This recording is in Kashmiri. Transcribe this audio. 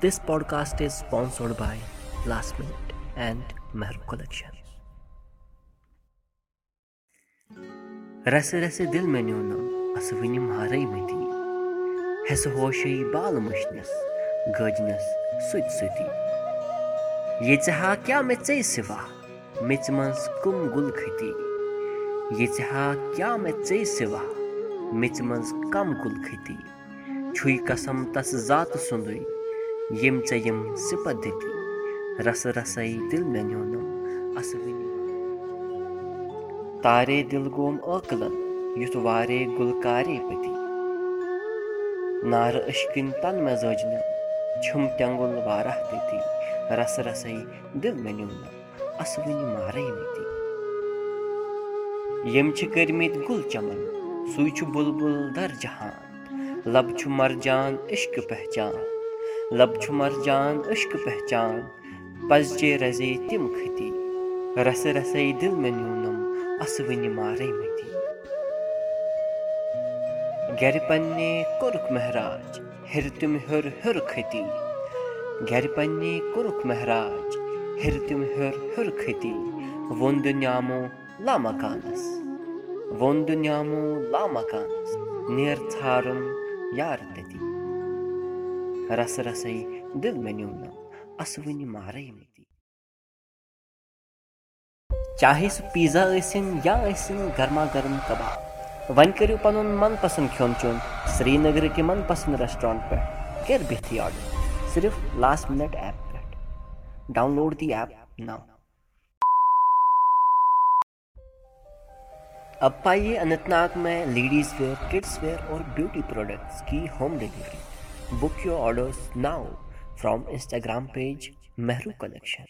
This podcast is sponsored by Last Minute and Mehru Collection. रस रस दिल में न्यूनम अस वनिम हरै मती हेस होशै बाल मुशनस गजनस सुत सुती ये हा क्या मे चै सिवा मिच मंस कुम गुल खती ये हा क्या मे चै सिवा मिच मंस कम गुल खती छुई कसम तस जात یٔمۍ ژےٚ یِم صِفت دِتی رَسہٕ رَسَے تارے دِل گوٚوُن ٲخلہٕ یُتھ وارے گُل کارے پٔتی نارٕ أشکٕنۍ تَلہٕ مےٚ دٲجنہٕ چھُم ٹٮ۪نٛگُل واراہ دِتی رَسہٕ رَسَے دِل مےٚ نیوٗنہٕ اَسوٕنۍ مارے مٔتی یٔمۍ چھِ کٔرۍمٕتۍ گُل چَمن سُے چھُ بُلبُل در جہان لَبہٕ چھُ مَرجان عشقہٕ پہچان पहचान लब छु मरजान इश्क पहचान पजचे रजे तिम खती रस रसई दिल में न्यूनम असवनि मारे मती गर पन्ने कुरुख महराज हिर तुम हिर हिर खती गर पन्ने कुरुख महराज हिर तुम हिर हिर खती वोन दुनियामो ला मकानस वोन दुनियामो ला मकानस नेर رَس رَس چاہے سُہ پیٖزا ٲسِن یا ٲسِن گرما گرم کَباب وۄنۍ کٔرِو پَنُن مَنسنٛد کھیٚون چیٚون سرینگرٕ کہِ من ریسٹورنٹ ریسٹورنٛٹ پٮ۪ٹھ کٔرۍ بِہتھٕے آرڈر صرف لاسٹ مِنٹ ایپ پٮ۪ٹھ download the app now اَپ پایی Anantnag میٚ ladies wear kids wear beauty products ki home delivery Book your orders now from Instagram page Mehru Collection.